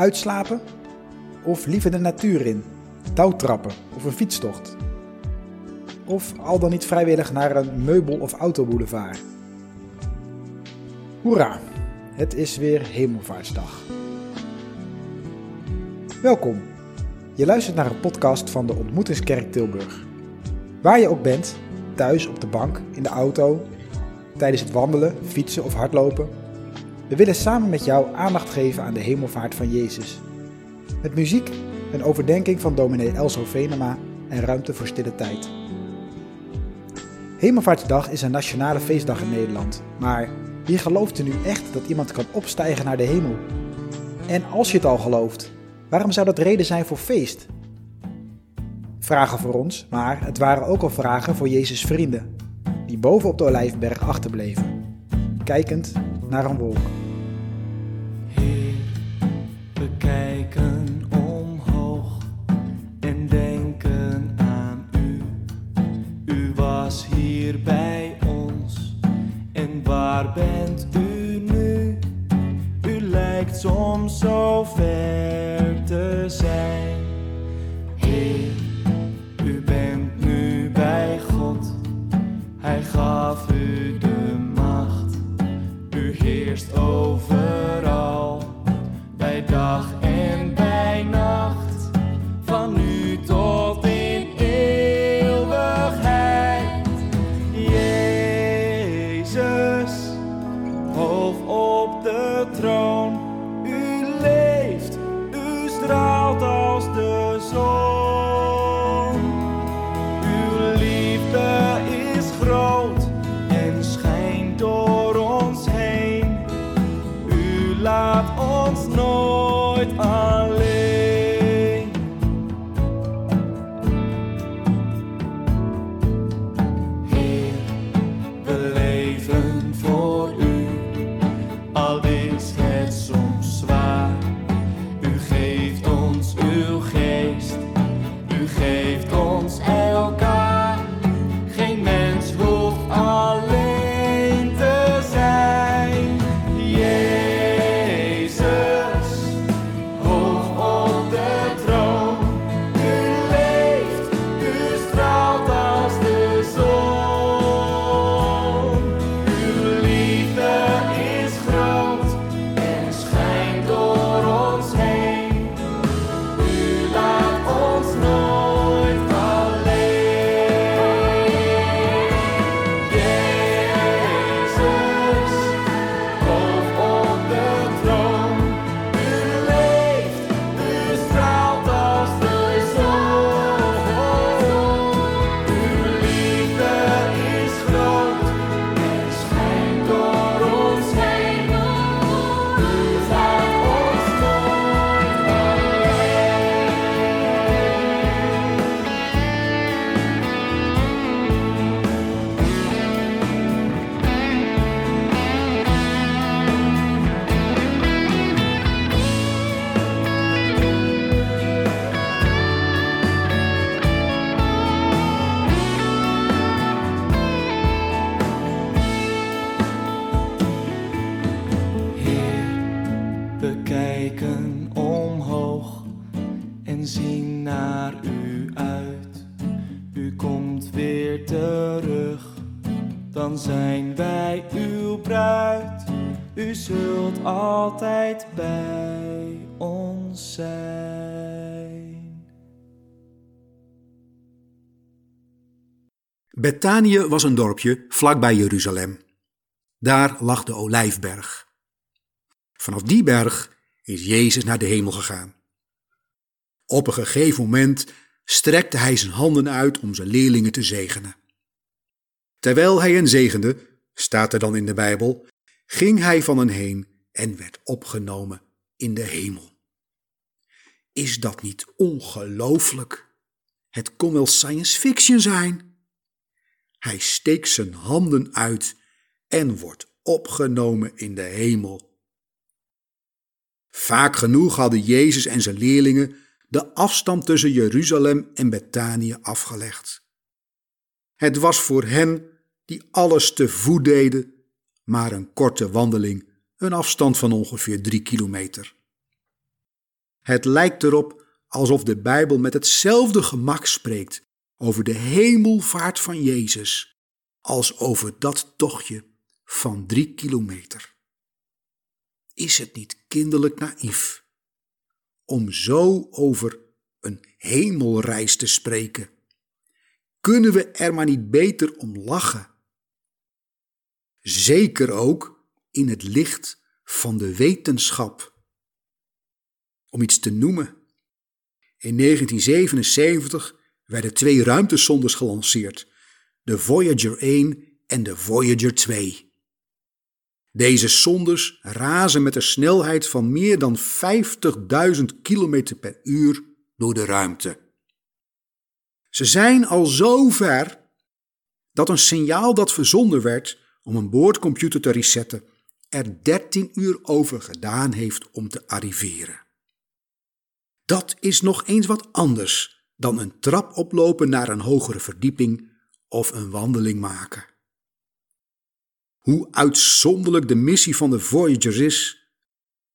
Uitslapen? Of liever de natuur in? Touwtrappen of een fietstocht? Of al dan niet vrijwillig naar een meubel- of autoboulevard? Hoera, het is weer Hemelvaartsdag. Welkom. Je luistert naar een podcast van de Ontmoetingskerk Tilburg. Waar je ook bent, thuis op de bank, in de auto, tijdens het wandelen, fietsen of hardlopen. We willen samen met jou aandacht geven aan de hemelvaart van Jezus. Met muziek, een overdenking van dominee Elso Venema en ruimte voor stille tijd. Hemelvaartsdag is een nationale feestdag in Nederland, maar wie gelooft er nu echt dat iemand kan opstijgen naar de hemel? En als je het al gelooft, waarom zou dat reden zijn voor feest? Vragen voor ons, maar het waren ook al vragen voor Jezus' vrienden, die boven op de olijfberg achterbleven, kijkend naar een wolk. Waar bent U nu? U lijkt soms zo ver altijd bij ons zijn. Bethanië was een dorpje vlakbij Jeruzalem. Daar lag de Olijfberg. Vanaf die berg is Jezus naar de hemel gegaan. Op een gegeven moment strekte hij zijn handen uit om zijn leerlingen te zegenen. Terwijl hij hen zegende, staat er dan in de Bijbel, ging hij van hen heen en werd opgenomen in de hemel. Is dat niet ongelooflijk? Het kon wel science fiction zijn. Hij steekt zijn handen uit en wordt opgenomen in de hemel. Vaak genoeg hadden Jezus en zijn leerlingen de afstand tussen Jeruzalem en Bethanië afgelegd. Het was voor hen die alles te voet deden, maar een korte wandeling, een afstand van ongeveer drie kilometer. Het lijkt erop alsof de Bijbel met hetzelfde gemak spreekt over de hemelvaart van Jezus als over dat tochtje van drie kilometer. Is het niet kinderlijk naïef om zo over een hemelreis te spreken? Kunnen we er maar niet beter om lachen? Zeker ook in het licht van de wetenschap. Om iets te noemen. In 1977 werden twee ruimtesondes gelanceerd: de Voyager 1 en de Voyager 2. Deze sondes razen met een snelheid van meer dan 50.000 km per uur door de ruimte. Ze zijn al zo ver dat een signaal dat verzonden werd om een boordcomputer te resetten er 13 uur over gedaan heeft om te arriveren. Dat is nog eens wat anders dan een trap oplopen naar een hogere verdieping of een wandeling maken. Hoe uitzonderlijk de missie van de Voyagers is,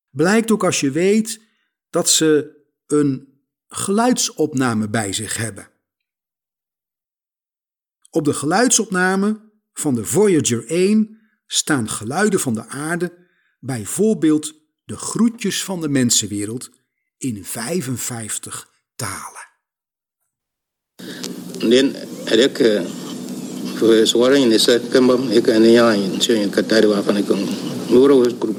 blijkt ook als je weet dat ze een geluidsopname bij zich hebben. Op de geluidsopname van de Voyager 1 staan geluiden van de aarde, bijvoorbeeld de groetjes van de mensenwereld, in 55 talen.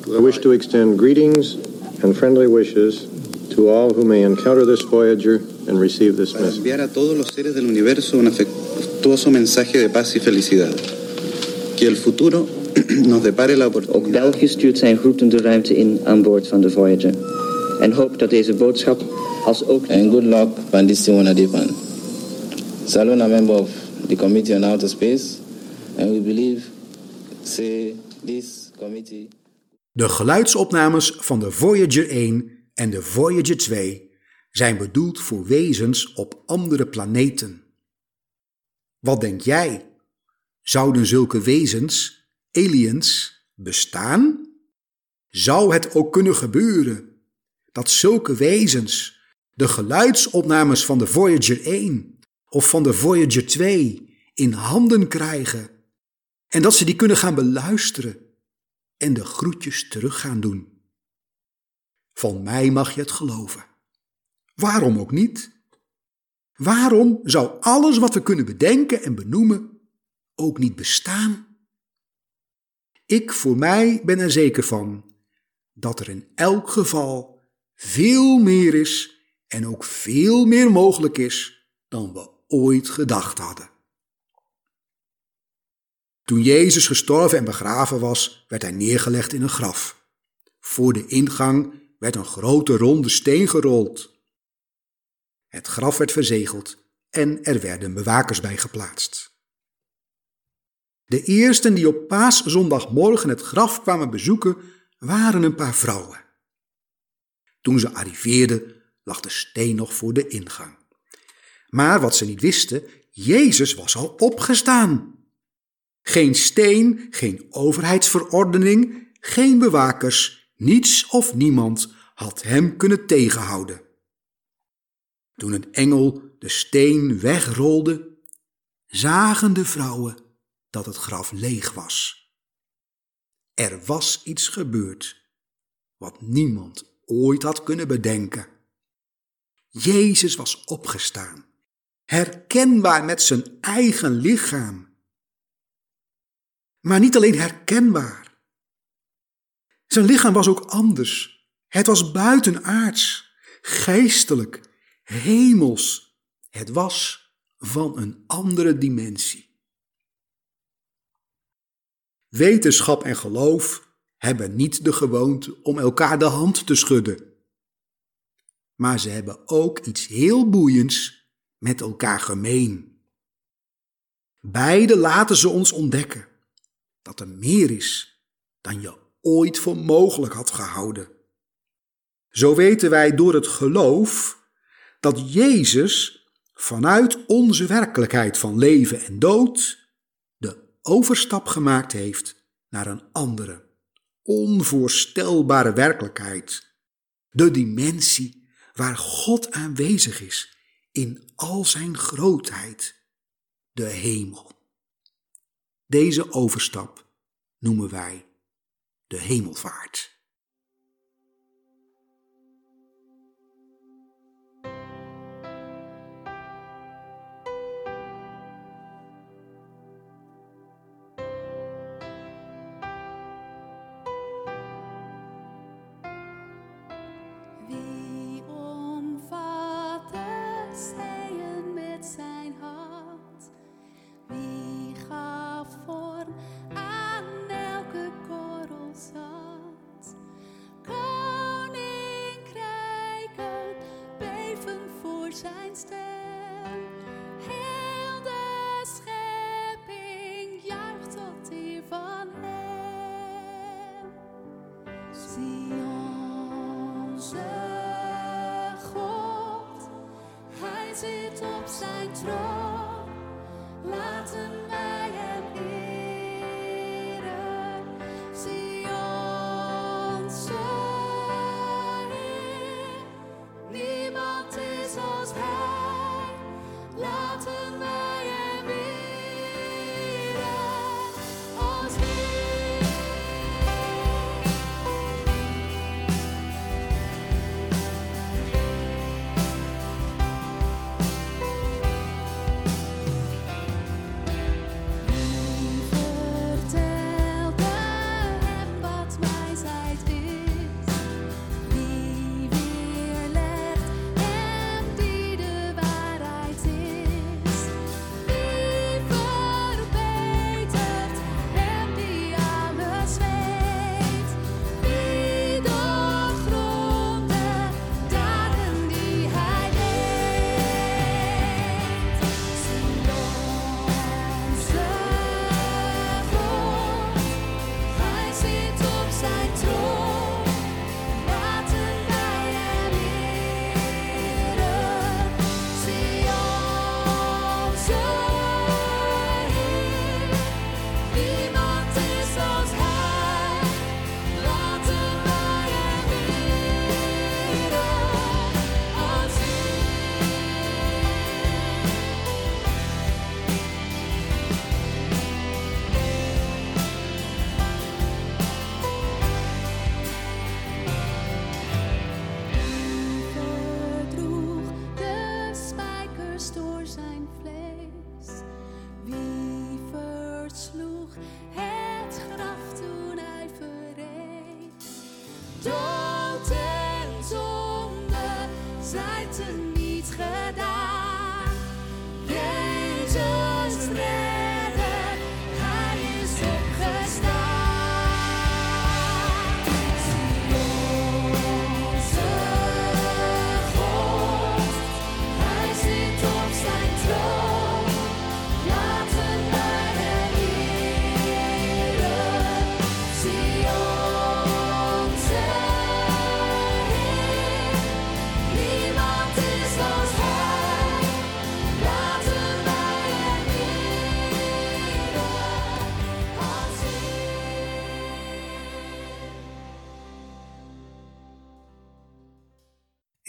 I wish to extend greetings and friendly wishes to all who may encounter this Voyager and receive this message. Enviar a todos los seres del universo un afectuoso mensaje de paz y felicidad. Que el futuro nos depare la Ook. België stuurt zijn groeten de ruimte in aan boord van de Voyager. En hoopt dat deze boodschap als ook and good luck Pandisi Wanadipan. Salon a member of the Committee on Outer Space, and we believe, say, this committee. De geluidsopnames van de Voyager 1 en de Voyager 2 zijn bedoeld voor wezens op andere planeten. Wat denk jij? Zouden zulke wezens, aliens, bestaan? Zou het ook kunnen gebeuren dat zulke wezens de geluidsopnames van de Voyager 1 of van de Voyager 2 in handen krijgen en dat ze die kunnen gaan beluisteren en de groetjes terug gaan doen? Van mij mag je het geloven. Waarom ook niet? Waarom zou alles wat we kunnen bedenken en benoemen ook niet bestaan? Ik voor mij ben er zeker van dat er in elk geval veel meer is en ook veel meer mogelijk is dan we ooit gedacht hadden. Toen Jezus gestorven en begraven was, werd hij neergelegd in een graf. Voor de ingang werd een grote ronde steen gerold. Het graf werd verzegeld en er werden bewakers bij geplaatst. De eersten die op paaszondagmorgen het graf kwamen bezoeken, waren een paar vrouwen. Toen ze arriveerden, lag de steen nog voor de ingang. Maar wat ze niet wisten, Jezus was al opgestaan. Geen steen, geen overheidsverordening, geen bewakers, niets of niemand had hem kunnen tegenhouden. Toen een engel de steen wegrolde, zagen de vrouwen dat het graf leeg was. Er was iets gebeurd wat niemand ooit had kunnen bedenken. Jezus was opgestaan, herkenbaar met zijn eigen lichaam. Maar niet alleen herkenbaar. Zijn lichaam was ook anders. Het was buitenaards, geestelijk, hemels. Het was van een andere dimensie. Wetenschap en geloof hebben niet de gewoonte om elkaar de hand te schudden. Maar ze hebben ook iets heel boeiends met elkaar gemeen. Beide laten ze ons ontdekken dat er meer is dan je ooit voor mogelijk had gehouden. Zo weten wij door het geloof dat Jezus vanuit onze werkelijkheid van leven en dood overstap gemaakt heeft naar een andere, onvoorstelbare werkelijkheid, de dimensie waar God aanwezig is in al zijn grootheid, de hemel. Deze overstap noemen wij de hemelvaart. Zit op zijn troon. Laten wij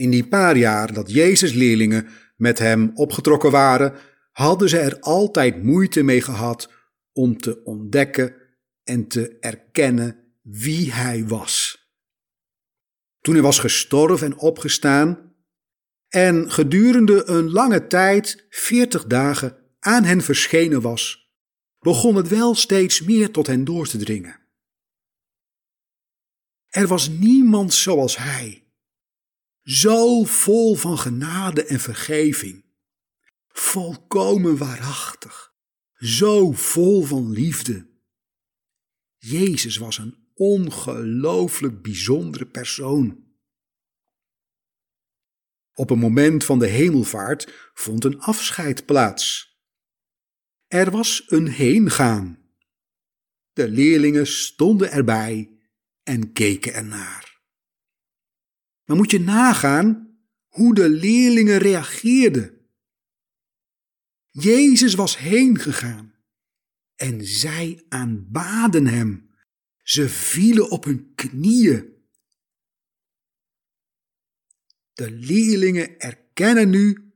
In die paar jaar dat Jezus' leerlingen met hem opgetrokken waren, hadden ze er altijd moeite mee gehad om te ontdekken en te erkennen wie hij was. Toen hij was gestorven en opgestaan en gedurende een lange tijd, veertig dagen, aan hen verschenen was, begon het wel steeds meer tot hen door te dringen. Er was niemand zoals hij zo vol van genade en vergeving, volkomen waarachtig, zo vol van liefde. Jezus was een ongelooflijk bijzondere persoon. Op een moment van de hemelvaart vond een afscheid plaats. Er was een heengaan. De leerlingen stonden erbij en keken ernaar. Maar moet je nagaan hoe de leerlingen reageerden. Jezus was heen gegaan en zij aanbaden hem. Ze vielen op hun knieën. De leerlingen erkennen nu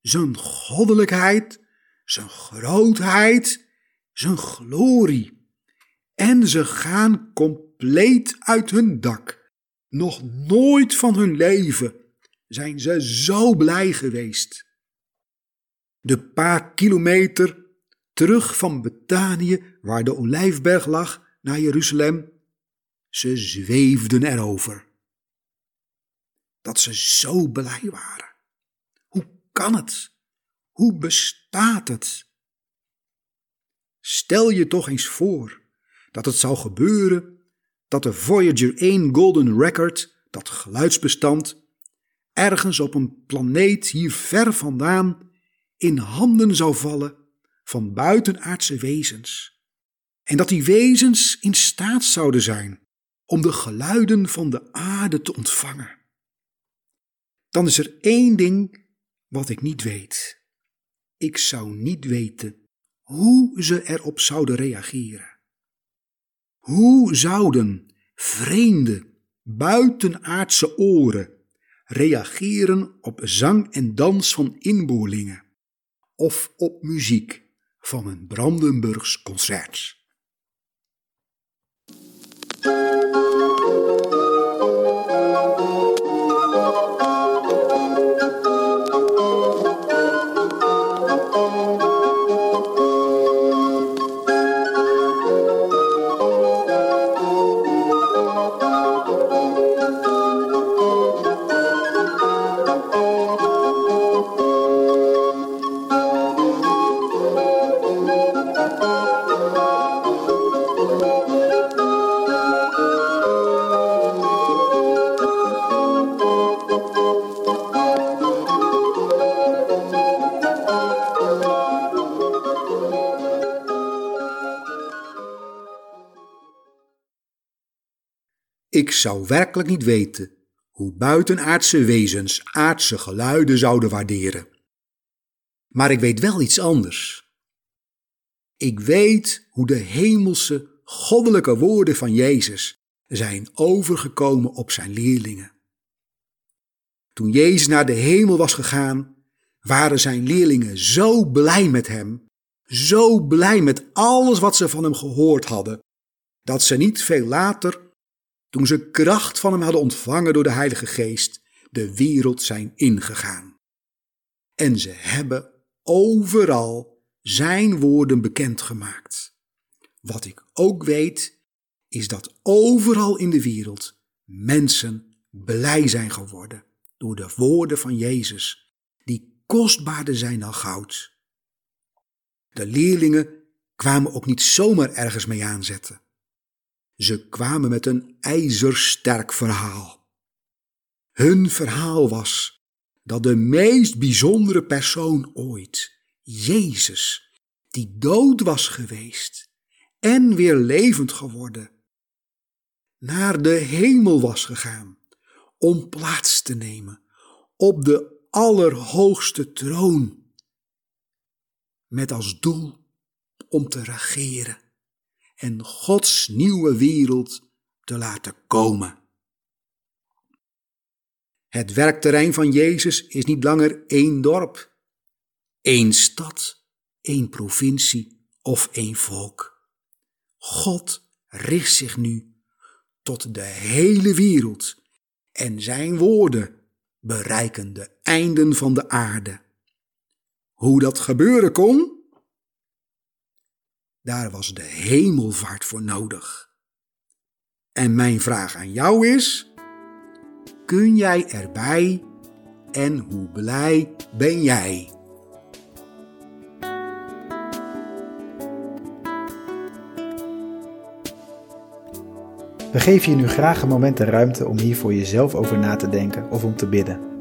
zijn goddelijkheid, zijn grootheid, zijn glorie. En ze gaan compleet uit hun dak. Nog nooit van hun leven zijn ze zo blij geweest. De paar kilometer terug van Betanië, waar de olijfberg lag, naar Jeruzalem, ze zweefden erover. Dat ze zo blij waren. Hoe kan het? Hoe bestaat het? Stel je toch eens voor dat het zou gebeuren dat de Voyager 1 Golden Record, dat geluidsbestand, ergens op een planeet hier ver vandaan in handen zou vallen van buitenaardse wezens. En dat die wezens in staat zouden zijn om de geluiden van de aarde te ontvangen. Dan is er één ding wat ik niet weet. Ik zou niet weten hoe ze erop zouden reageren. Hoe zouden vreemde, buitenaardse oren reageren op zang en dans van inboorlingen of op muziek van een Brandenburgs concert? Zou werkelijk niet weten hoe buitenaardse wezens aardse geluiden zouden waarderen. Maar ik weet wel iets anders. Ik weet hoe de hemelse, goddelijke woorden van Jezus zijn overgekomen op zijn leerlingen. Toen Jezus naar de hemel was gegaan, waren zijn leerlingen zo blij met hem, zo blij met alles wat ze van hem gehoord hadden, dat ze niet veel later toen ze kracht van hem hadden ontvangen door de Heilige Geest, de wereld zijn ingegaan. En ze hebben overal zijn woorden bekendgemaakt. Wat ik ook weet, is dat overal in de wereld mensen blij zijn geworden door de woorden van Jezus, die kostbaarder zijn dan goud. De leerlingen kwamen ook niet zomaar ergens mee aanzetten. Ze kwamen met een ijzersterk verhaal. Hun verhaal was dat de meest bijzondere persoon ooit, Jezus, die dood was geweest en weer levend geworden, naar de hemel was gegaan om plaats te nemen op de allerhoogste troon, met als doel om te regeren en Gods nieuwe wereld te laten komen. Het werkterrein van Jezus is niet langer één dorp, één stad, één provincie of één volk. God richt zich nu tot de hele wereld en zijn woorden bereiken de einden van de aarde. Hoe dat gebeuren kon? Daar was de hemelvaart voor nodig. En mijn vraag aan jou is: kun jij erbij en hoe blij ben jij? We geven je nu graag een moment de ruimte om hier voor jezelf over na te denken of om te bidden.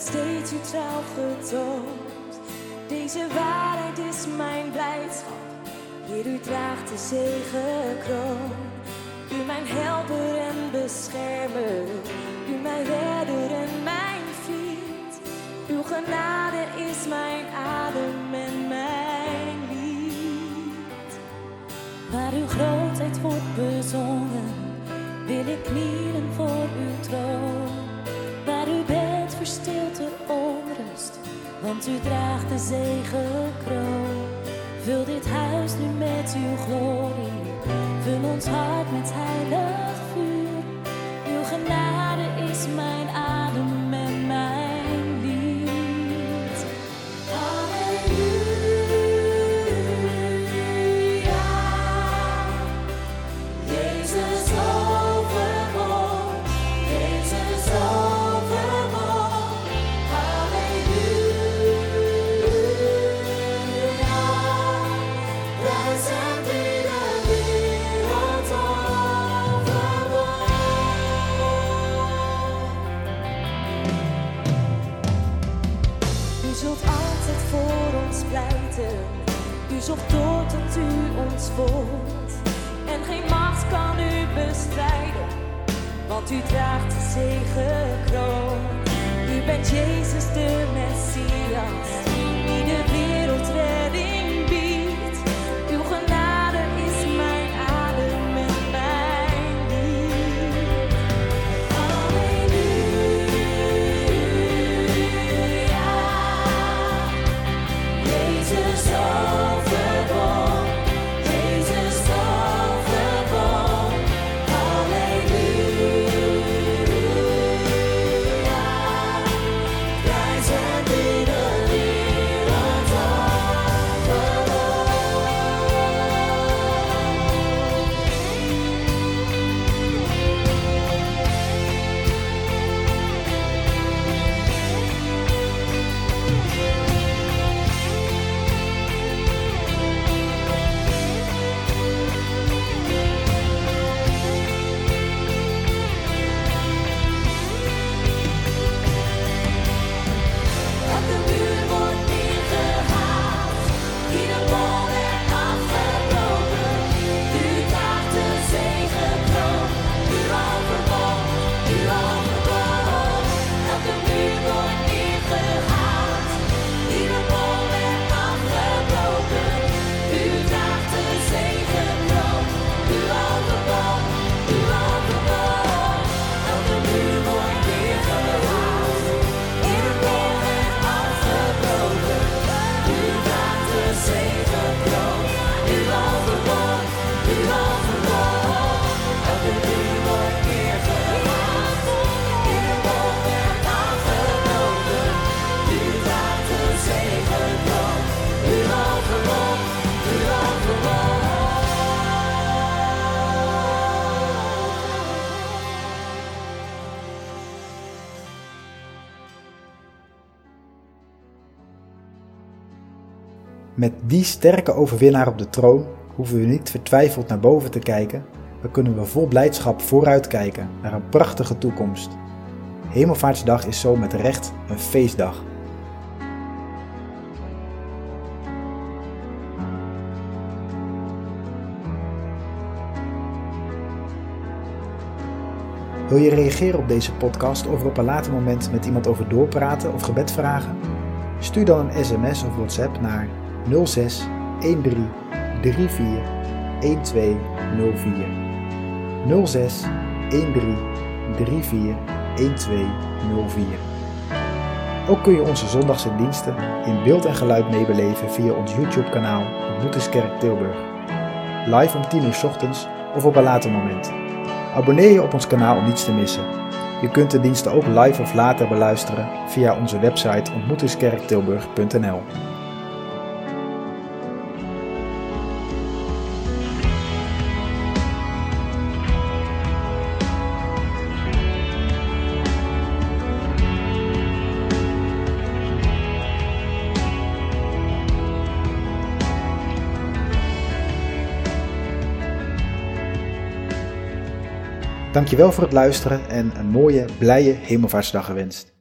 Steeds uw trouw getoond. Deze waarheid is mijn blijdschap. Heer, u draagt de zegenkroon. U mijn helper en beschermer. U mijn redder en mijn vriend. Uw genade is mijn adem en mijn lied. Waar uw grootheid wordt bezongen, wil ik knielen voor uw troon. Verstilt de onrust, want u draagt de zegenkroon. Vul dit huis nu met uw glorie, vul ons hart met heilig vuur. Uw genade is mijn adem u ons vond. En geen macht kan u bestrijden, want u draagt de zegenkroon. U bent Jezus de Messias, Met die sterke overwinnaar op de troon hoeven we niet vertwijfeld naar boven te kijken, maar kunnen we vol blijdschap vooruitkijken naar een prachtige toekomst. Hemelvaartsdag is zo met recht een feestdag. Wil je reageren op deze podcast of er op een later moment met iemand over doorpraten of gebed vragen? Stuur dan een sms of WhatsApp naar 06 13 34 1204. 06 13 34 1204. Ook kun je onze zondagse diensten in beeld en geluid meebeleven via ons YouTube kanaal Ontmoetingskerk Tilburg. Live om 10 uur ochtends of op een later moment. Abonneer je op ons kanaal om niets te missen. Je kunt de diensten ook live of later beluisteren via onze website ontmoetingskerktilburg.nl. Dankjewel voor het luisteren en een mooie, blije hemelvaartsdag gewenst.